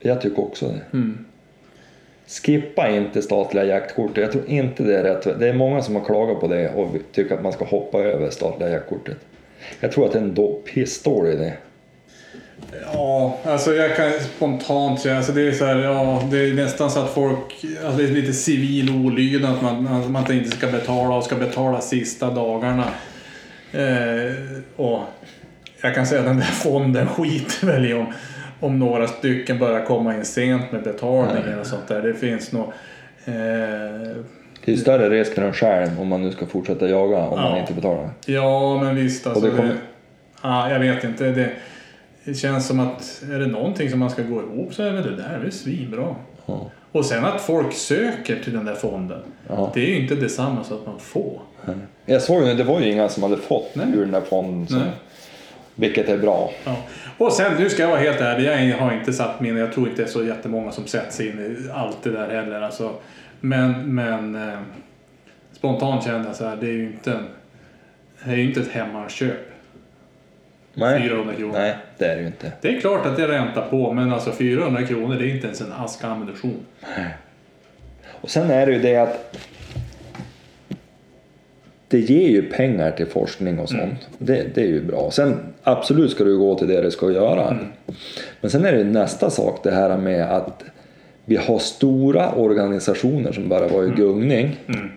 jag tycker också det. Mm. Skippa inte statliga jaktkort. Jag tror inte det är rätt. Det är många som har klagat på det och tycker att man ska hoppa över statliga jaktkortet. Jag tror att det är en då pissdålig idé. Ja, alltså jag kan spontant säga, alltså det är så här, ja, det är nästan så att folk, alltså det är lite civil olydnad att man, alltså man inte ska betala och ska betala sista dagarna. Eh, och jag kan säga att den där fonden skiter väl i om, om några stycken börjar komma in sent med betalningen och sånt där. Det finns nog eh, Det är större risk för en själv om man nu ska fortsätta jaga om man Ja. inte betalar. Ja, men visst. Alltså, Och det kommer- det, ja, jag vet inte. Det, det känns som att är det någonting som man ska gå ihop så är det det där. Det är svinbra. Ja. Och sen att folk söker till den där fonden. Ja. Det är ju inte detsamma som att man får. Jag såg ju, det var ju inga som hade fått Nej. ur den där fonden. Nej. vilket är bra. Ja. Och sen, nu ska jag vara helt ärlig. Jag har inte satt mig in. Jag tror inte det är så jättemånga som sätter sig in i allt det där heller. Alltså, men men eh, spontant känner jag så här. Det är ju inte, en- det är ju inte ett hemmaköp. Nej. 400 kronor. Nej, det är det ju inte. Det är klart att det är ränta på, men alltså 400 kronor det är inte ens en ask ammunition. Och sen är det ju det att det ger ju pengar till forskning och sånt. Mm. Det, det är ju bra. Sen absolut ska du gå till det du ska göra. Mm. Men sen är det nästa sak det här med att vi har stora organisationer som bara var i gungning. Mm.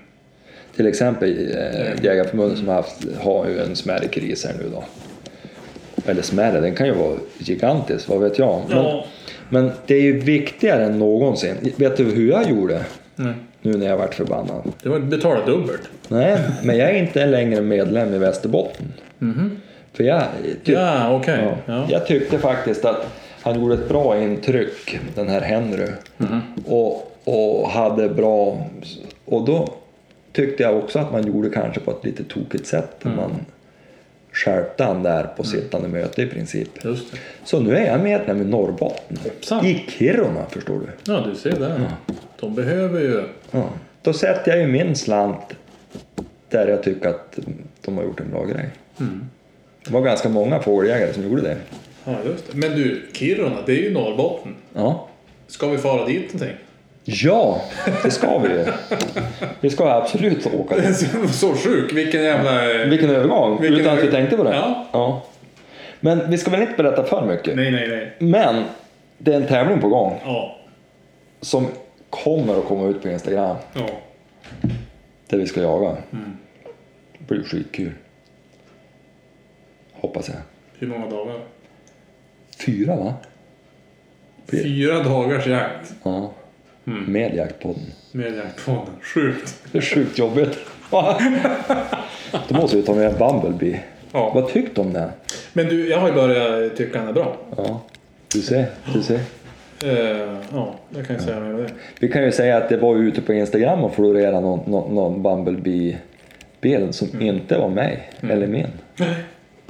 Till exempel eh, Jägarförbundet som har, haft, har ju en smärre kris här nu då. Eller smärre, den kan ju vara gigantisk, vad vet jag. Men, Ja. men det är ju viktigare än någonsin. Vet du hur jag gjorde? Nu när jag varit förbannad. Det var betala dubbelt. Nej, men jag är inte längre medlem i Västerbotten. För jag, ty- Ja, okej. ja, Ja. jag tyckte faktiskt att han gjorde ett bra intryck, den här Henry. Och, och hade bra... Och då tyckte jag också att man gjorde kanske på ett lite tokigt sätt. Man skärpte han där på sittande möte i princip. Så nu är jag medlem i Norrbotten. Hoppsan. I Kiruna förstår du. Ja, du ser där. De behöver ju... Ja. Då sätter jag ju min slant där jag tycker att de har gjort en bra grej. Det var ganska många fågeljägare som gjorde det. Ja, just det. Men du, Kiruna, det är ju Norrbotten. Ja. Ska vi fara dit någonting? Ja, det ska vi ju. Vi ska absolut åka dit. Så sjuk, vilken jävla... Vilken övergång, Vilken utan att vi tänkte på det. Ja. Men vi ska väl inte berätta för mycket. Nej, nej, nej. Men det är en tävling på gång Ja. som kommer att komma ut på Instagram Ja. där vi ska jaga. Mm. Det blir skitkul. Hoppas jag. Hur många dagar? Fyra va? Fyra dagars jakt Ja. Mm. Med jaktpodden. med jaktpodden. Sjukt. Det är sjukt jobbigt. Då måste vi ta med Bumblebee. Ja. Vad tyckte du om det? Men du, jag har ju börjat tycka han är bra. Ja. Du ser, du ser. Eh, ja, jag kan ju säga om det. Vi kan ju säga att det var ute på Instagram och florerade någon, någon, någon Bumblebee-bild som inte var mig eller min.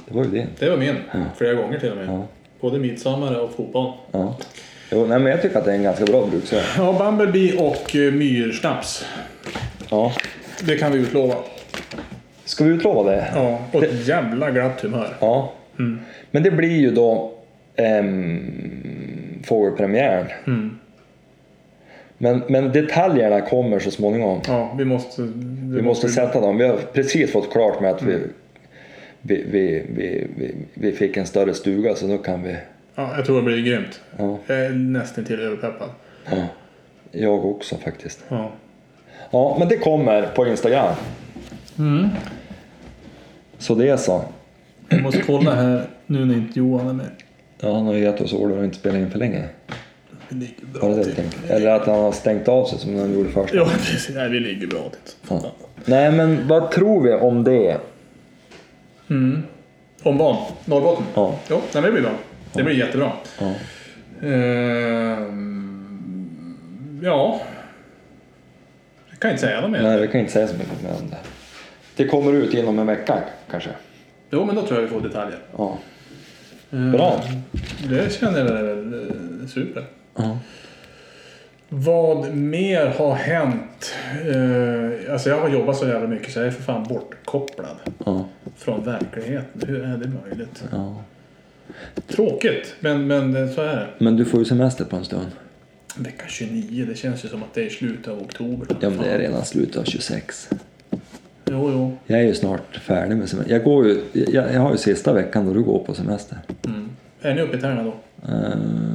Det var ju din. Det var min. Flera gånger till och med. Ja. Både midsommar och fotboll. Ja. Jo, nej, men jag tycker att det är en ganska bra bruksare. Ja, Bumblebee och eh, myrsnaps. Ja. Det kan vi utlova. Ska vi utlova det? Ja, och ett jävla glatt humör. Ja. Men det blir ju då um, fågelpremiären. Mm. Men, men detaljerna kommer så småningom. Ja, vi måste... Vi måste sätta dem. Vi har precis fått klart med att vi, vi, vi, vi, vi, vi fick en större stuga så nu kan vi... Ja, jag tror det blir grymt. Ja, Jag är nästan till överpeppad. ja. Jag också faktiskt. Ja. Ja, men det kommer på Instagram. Så det är så. Jag måste kolla här nu när inte Johan är med. Ja, han har gett oss order att inte spela in för länge. Vi ligger Var bra det det till. Eller att han har stängt av sig som han gjorde först. Ja, precis. Nej, vi ligger bra till. Ja. Nej, men vad tror vi om det? Mm. Om vad? Norrbotten? Ja. Jo, nej, det blir bra. Det blir jättebra. Ja. Ehm, ja. Jag kan inte säga något mer. Nej, vi kan inte säga så mycket mer om det. Det kommer ut inom en vecka kanske. Jo, men då tror jag vi får detaljer. Ja. Ehm, Bra. Det känner jag eh, super. Ja. Vad mer har hänt? Eh, alltså jag har jobbat så jävla mycket så jag är för fan bortkopplad Ja. från verkligheten. Hur är det möjligt? ja. Tråkigt, men, men så är det. Men du får ju semester på en stund. Vecka 29, det känns ju som att det är slutet av oktober. Ja, men det är redan slutet av 26. Jo, jo. Jag är ju snart färdig med semester. Jag, går ju, jag, jag har ju sista veckan då du går på semester. Mm. Är ni uppe i Tärna då? Ehm,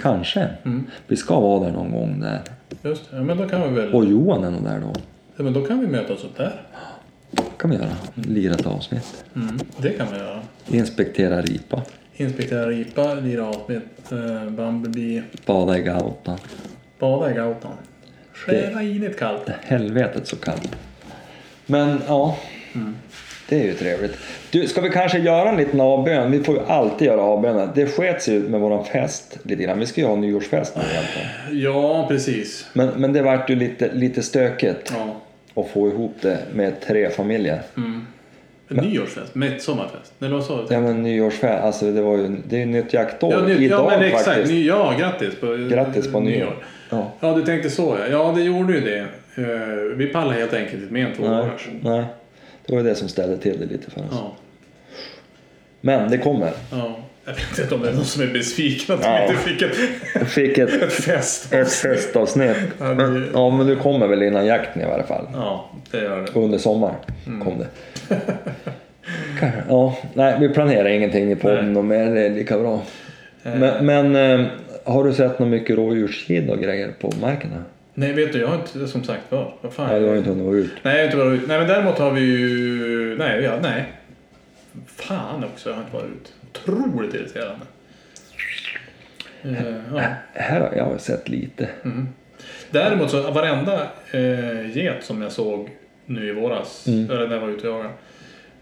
kanske. Mm. Vi ska vara där någon gång där. Just det. Ja, men då kan vi väl... Och Johan är nog där då. Ja, men då kan vi mötas upp där. Kan vi göra. Lira ett avsnitt. Mm. Det kan vi göra. Inspektera ripa. Inspektera ripa, lira avsnitt, eh, Bumblebee, Bada i Gautan. bada i Gautan. Skära in ett kallt. Helvetet så kallt. Men ja. Det är ju trevligt. Du, ska vi kanske göra en liten avbön? Vi får ju alltid göra avböner. Det skets ju med våran fest lite grann. Vi ska ju ha nyårsfest nu egentligen. Ja, precis. Men, men det vart ju lite, lite stökigt Ja. Att få ihop det med tre familjer. Mm. En nyårsfest, midsommarfest. Nej, vad sa du? Ja men nyårsfest, alltså det var ju, det är ju nytt jaktår. Ja, ny, Idag ja men exakt. faktiskt. Ny, ja, grattis på Grattis på nyår. Ja. Ja, du tänkte så ja. Ja, det gjorde ju det. Eh, Vi pallar helt enkelt inte med en två Nej, nej. Det var ju det som ställde till det lite för oss. Ja, Men det kommer. ja. Jag vet inte om det är någon som är besviken att Ja. inte fick ett, fick ett, ett fest. ett festavsnitt. Ja, det- ja men du kommer väl innan jakten i varje fall. Ja, det gör det. Under sommaren Mm. kom det. Ja, nej vi planerar ingenting i podden och mer, det är lika bra. Men, men eh, har du sett något mycket rådjurskid och grejer på markerna? Nej, vet du, jag har inte som sagt var. Vad fan? Nej, du har inte hunnit vara ut. Nej, jag har inte varit ut. Nej, men däremot har vi ju... Nej, ja, nej. Fan också, jag har inte varit ut. Otroligt irriterande. Eh, ja. Här har jag sett lite. Mm. Däremot så varenda eh, get som jag såg nu i våras, Mm. eller när jag var ute och jagade,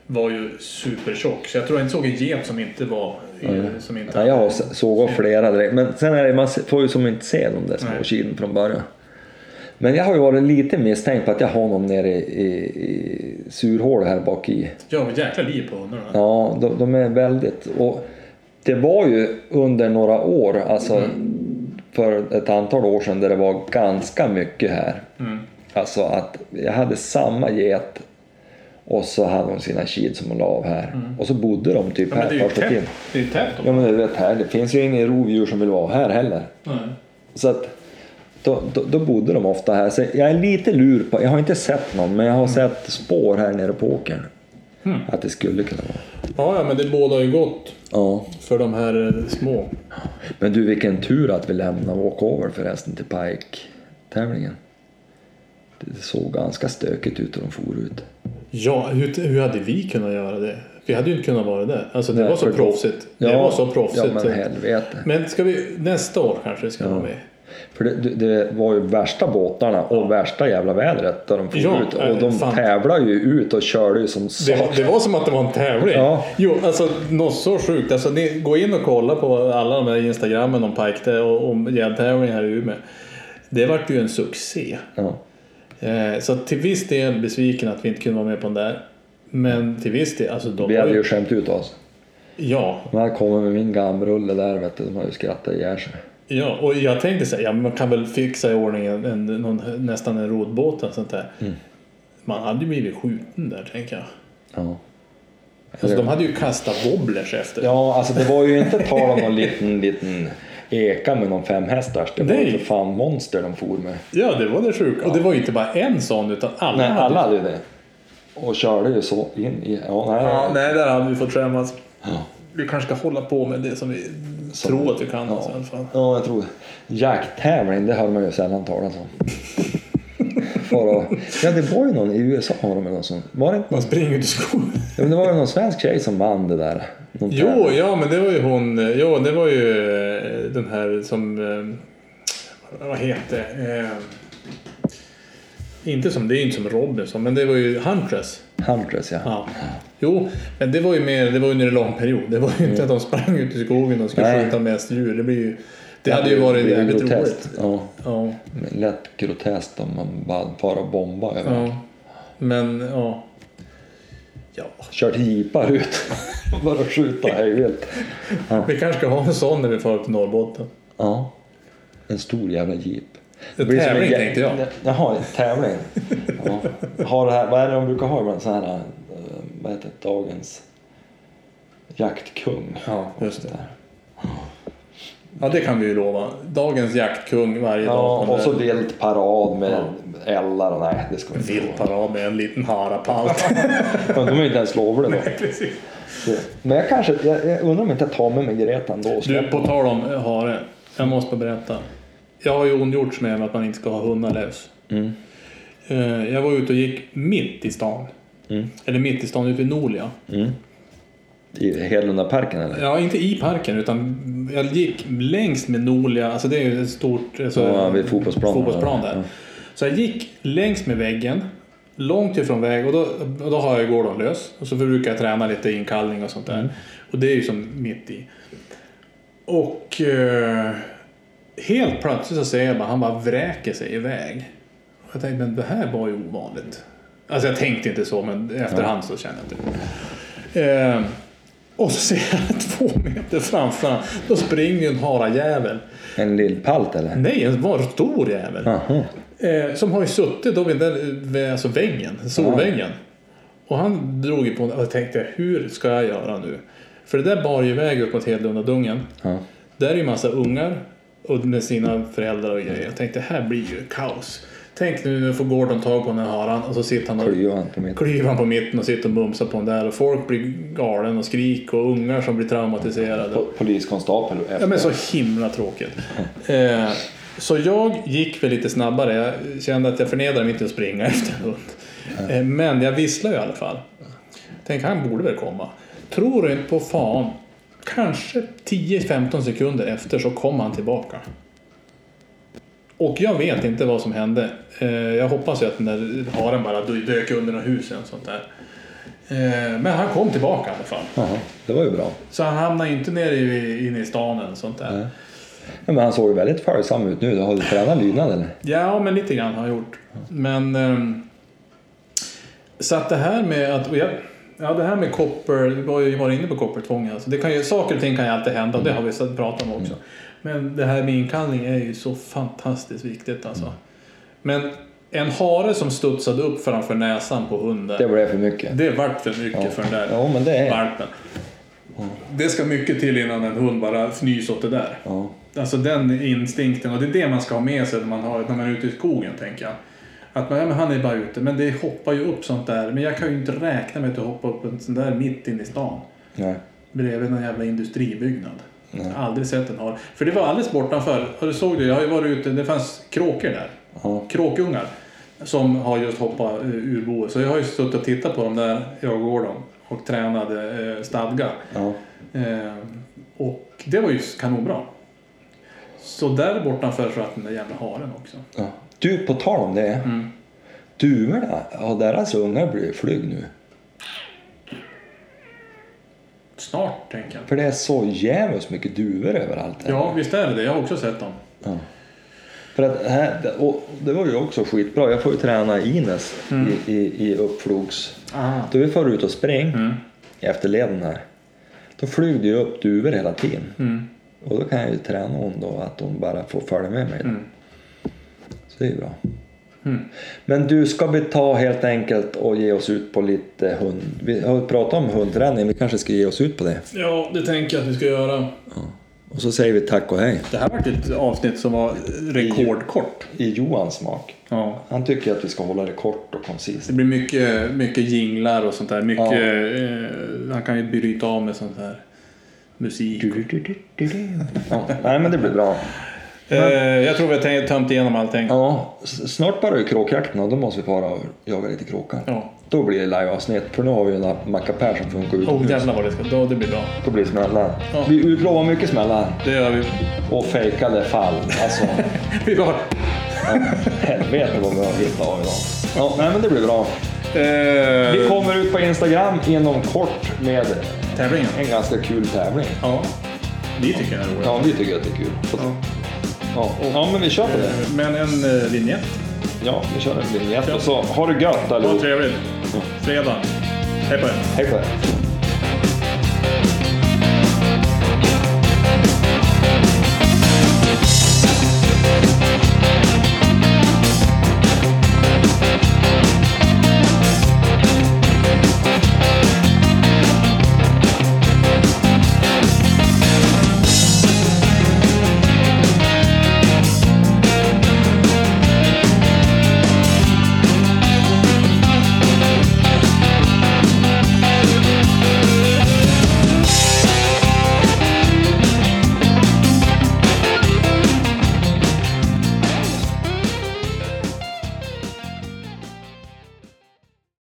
var ju supertjock. Så jag tror jag inte såg en get som inte var... eh, Som inte Ja, jag har sågat flera direkt. Men sen är det, man får ju som inte se de där små kiden från början. Men jag har ju varit lite misstänkt på att jag har någon nere i, i, i surhålet här bak i. Ja, jäkla liv på hundarna. Ja, de, de är väldigt... Och det var ju under några år, alltså för ett antal år sedan, där det var ganska mycket här. Mm. Alltså att jag hade samma get och så hade hon sina kid som hon la av här. Och så bodde de typ Mm. Ja, det är här första tiden. Det är ju tätt Ja men du vet här, det finns ju ingen rovdjur som vill vara här heller. Nej. Så att då, då, då bodde de ofta här. Så jag är lite lur på, jag har inte sett någon men jag har sett spår här nere på åkern. Mm. Att det skulle kunna vara. Ja, ja, men det bådar ju gott Ja. för de här eh, små. Men du vilken tur att vi lämnade walkover förresten till Pike-tävlingen. Det såg ganska stökigt ut och de for ut. Ja, hur, hur hade vi kunnat göra det? Vi hade ju inte kunnat vara där. Alltså det Nej, var så proffsigt. Det var så proffsigt. Ja men helvete. Men ska vi, nästa år kanske ska vara med. För det, det, det var ju värsta båtarna och värsta jävla vädret där de for Ja, ut. Och de fan. tävlar ju ut och körde ju som Det, satan. var- det var som att det var en tävling. Ja. Jo, alltså något så sjukt. Alltså, ni, gå in och kolla på alla de här instagrammen om Pike och om gäddtävlingen här i Umeå. Det vart ju en succé. Ja. Eh, så till viss del besviken att vi inte kunde vara med på den där. Men till viss del, alltså Vi hade ju... skämt ut oss. Ja, hade kommit med min gamrulle där vet du. De har ju skrattat ihjäl sig. Ja, och jag tänkte säga, ja, men man kan väl fixa i ordning en, en, någon, nästan en rodbåt och sånt där. Mm. Man hade ju blivit skjuten där, tänker jag. Ja. Alltså, de hade ju kastat wobblers efter. Ja, alltså det var ju inte tal om någon liten, liten eka med någon femhästars. Det var Nej. ju för fan monster de for med. Ja, det var det sjuka. Och det var ju inte bara en sån, utan alla Nej, hade alla hade ju det. Och körde ju så in i... Ja, nej. Ja, nej, där hade vi fått skämmas. Ja. Vi kanske ska hålla på med det som vi tror att vi kan. alltså, i alla fall. Ja, jag tror Jakttävling, det hör man ju sällan talas om. Ja, det var ju någon i USA har de någon som... Var det inte Man springer ut i skogen. ja, men det var ju någon svensk tjej som vann det där. Någon Jo, tävling. ja, men det var ju hon. Jo, det var ju eh, den här som... eh, Vad heter eh, Inte som, det är ju inte som Robinson, men det var ju Huntress. Huntress, ja. Ja. Jo, men det var ju mer, det var under en lång period. Det var ju inte att de sprang ut i skogen och skulle Nej. skjuta mest djur. Det blir ju... Det hade ju varit Det jävligt roligt. Ja, Ja, lätt groteskt om man bara far och bombar ja. Men, ja. Ja, Kört jeepar ut. bara skjuta hej vilt. vi kanske ska ha en sån när vi far upp till Norrbotten. Ja. En stor jävla jeep. En blir tävling jä- tänkte jag. Jaha, en tävling. Ja. Har det här, vad är det de brukar ha ibland? Här, vad heter det, dagens jaktkung. Ja, just det. Ja, det kan vi ju lova. Dagens jaktkung varje Ja, dag. och så vilt parad med Ja. och nej, det ska vi inte Vilt parad med en liten harapalt. ha. De är ju inte ens lovliga då. Precis. Men jag kanske, jag, jag undrar om inte jag tar med mig Greta ändå. Du, på tal om eh, hare. Jag måste berätta. Jag har ju ondgjorts med att man inte ska ha hundar lös. Mm. Eh, Jag var ute och gick mitt i stan. Mm. Eller mitt i stan, ute vid Nolia. Mm. I Hedlundaparken eller? Ja, inte i parken utan jag gick längs med Nolia. Alltså det är ju ett stort alltså, Ja, vid fotbollsplanen. fotbollsplan där. Ja. Så jag gick längs med väggen. Långt ifrån väg och då, och då har jag Gordon lös. Och så brukar jag träna lite inkallning och sånt där. Mm. Och det är ju som mitt i. Och eh, helt plötsligt så ser jag bara han bara vräker sig iväg. Och jag tänkte men det här var ju ovanligt. Alltså jag tänkte inte så men efterhand så kände jag det. Eh, och så ser jag två meter framför honom. Då springer en harajävel. En lillpalt eller? Nej, en var stor jävel. Eh, som har ju suttit då vid, den, vid alltså väggen, solväggen. Och han drog ju på och jag tänkte hur ska jag göra nu? För det där bar ju iväg upp mot Hedlundadungen. Ja. Där är ju massa ungar och med sina föräldrar och grejer. Jag tänkte här blir ju kaos. Tänk nu, nu får Gordon tag på den här haran och så sitter han och Klyver han på mitt. klyver han på mitten och sitter och mumsar på den där och folk blir galen och skrik och ungar som blir traumatiserade. Po- Poliskonstapel efter. Ja men så himla tråkigt. Eh, så jag gick väl lite snabbare. Jag kände att jag förnedrade mig inte att springa efter en hund. Eh, men jag visslade i alla fall. Tänk han borde väl komma. Tror du inte på fan. Kanske 10-15 sekunder efter så kom han tillbaka. Och jag vet inte vad som hände. Eh, jag hoppas ju att den där haren bara dök under något hus eller sånt där. Eh, men han kom tillbaka i alla fall. Jaha, det var ju bra. Så han hamnade inte nere i, inne i stan eller sånt där. Nej. Men han såg ju väldigt följsam ut nu. Har du tränat lydnad eller? Ja, men lite grann har jag gjort. Men... ehm, så att det här med att... jag- Ja, det här med koppar, vi var ju varit inne på koppartvång. Alltså. Det kan ju, saker och ting kan ju alltid hända och det har vi pratat om också. Men det här med inkallning är ju så fantastiskt viktigt alltså. Men en hare som studsade upp framför näsan på hunden. Det blev för mycket. Det vart för mycket för den där Ja, men det är... valpen. Det ska mycket till innan en hund bara fnys åt det där. Ja. Alltså den instinkten och det är det man ska ha med sig när man, har, när man är ute i skogen tänker jag. Att man, ja, men han är bara ute, men det hoppar ju upp sånt där. Men jag kan ju inte räkna med att det hoppar upp en sån där mitt in i stan. Nej. Bredvid någon jävla industribyggnad. Nej. Aldrig sett en hare. För det var alldeles bortanför. Och du såg det, jag har ju varit ute, det fanns kråkor där. Ja. Kråkungar. Som har just hoppat eh, ur boet. Så jag har ju suttit och tittat på dem där, jag och Gordon. Och tränade eh, stadga. Ja. Eh, och det var ju kanonbra. Så där bortanför satt den där jävla haren också. Ja. Du, på tal om det. Mm. Duvorna, har deras ungar blivit flyg nu? Snart, tänker jag. För det är så jävligt mycket duvor överallt. här. Ja, visst är det det. Jag har också sett dem. Ja. För att här, och det var ju också skitbra. Jag får ju träna Ines i, i, i uppflogs... Aha. Då vi får ut och spring Mm. i efterleden här. Då flyger det ju upp duvor hela tiden. Mm. Och då kan jag ju träna hon då att hon bara får följa med mig. Mm. Så det är ju bra. Mm. Men du, ska vi ta helt enkelt och ge oss ut på lite hund... Vi har pratat om hundträning, vi kanske ska ge oss ut på det. Ja, det tänker jag att vi ska göra. Och så säger vi tack och hej. Det här var ett avsnitt som var rekordkort. I Johans smak. Ja. Han tycker att vi ska hålla det kort och koncist. Det blir mycket, mycket jinglar och sånt där. Mycket, eh, han kan ju bryta av med sånt här musik. Ja, nej men det blir bra. Eh, jag tror vi har tömt igenom allting. Ja, snart börjar ju kråkjakten och då måste vi fara och jaga lite kråkar. Ja. Då blir det liveavsnitt för nu har vi ju en mackapär som funkar Oh utomhus. jävlar vad det ska... Då, det blir bra. Då blir det smällar. Ja. Vi utlovar mycket smällar Det gör vi. och fejkade fall. Alltså, Vi har... helvete vad vi har hittat av idag. Ja, nej men det blir bra. Eh, Vi kommer ut på Instagram inom kort med Tävlingen. en ganska kul tävling. Ja. Vi tycker det är roligt. Ja, vi tycker att det är kul. Ja. Ja, ja men vi kör på det. Eh, Men en vignett. Ja, vi kör en vignett och så ha det gött allihop. trevligt. Fredag. Hej på er. Hej på er.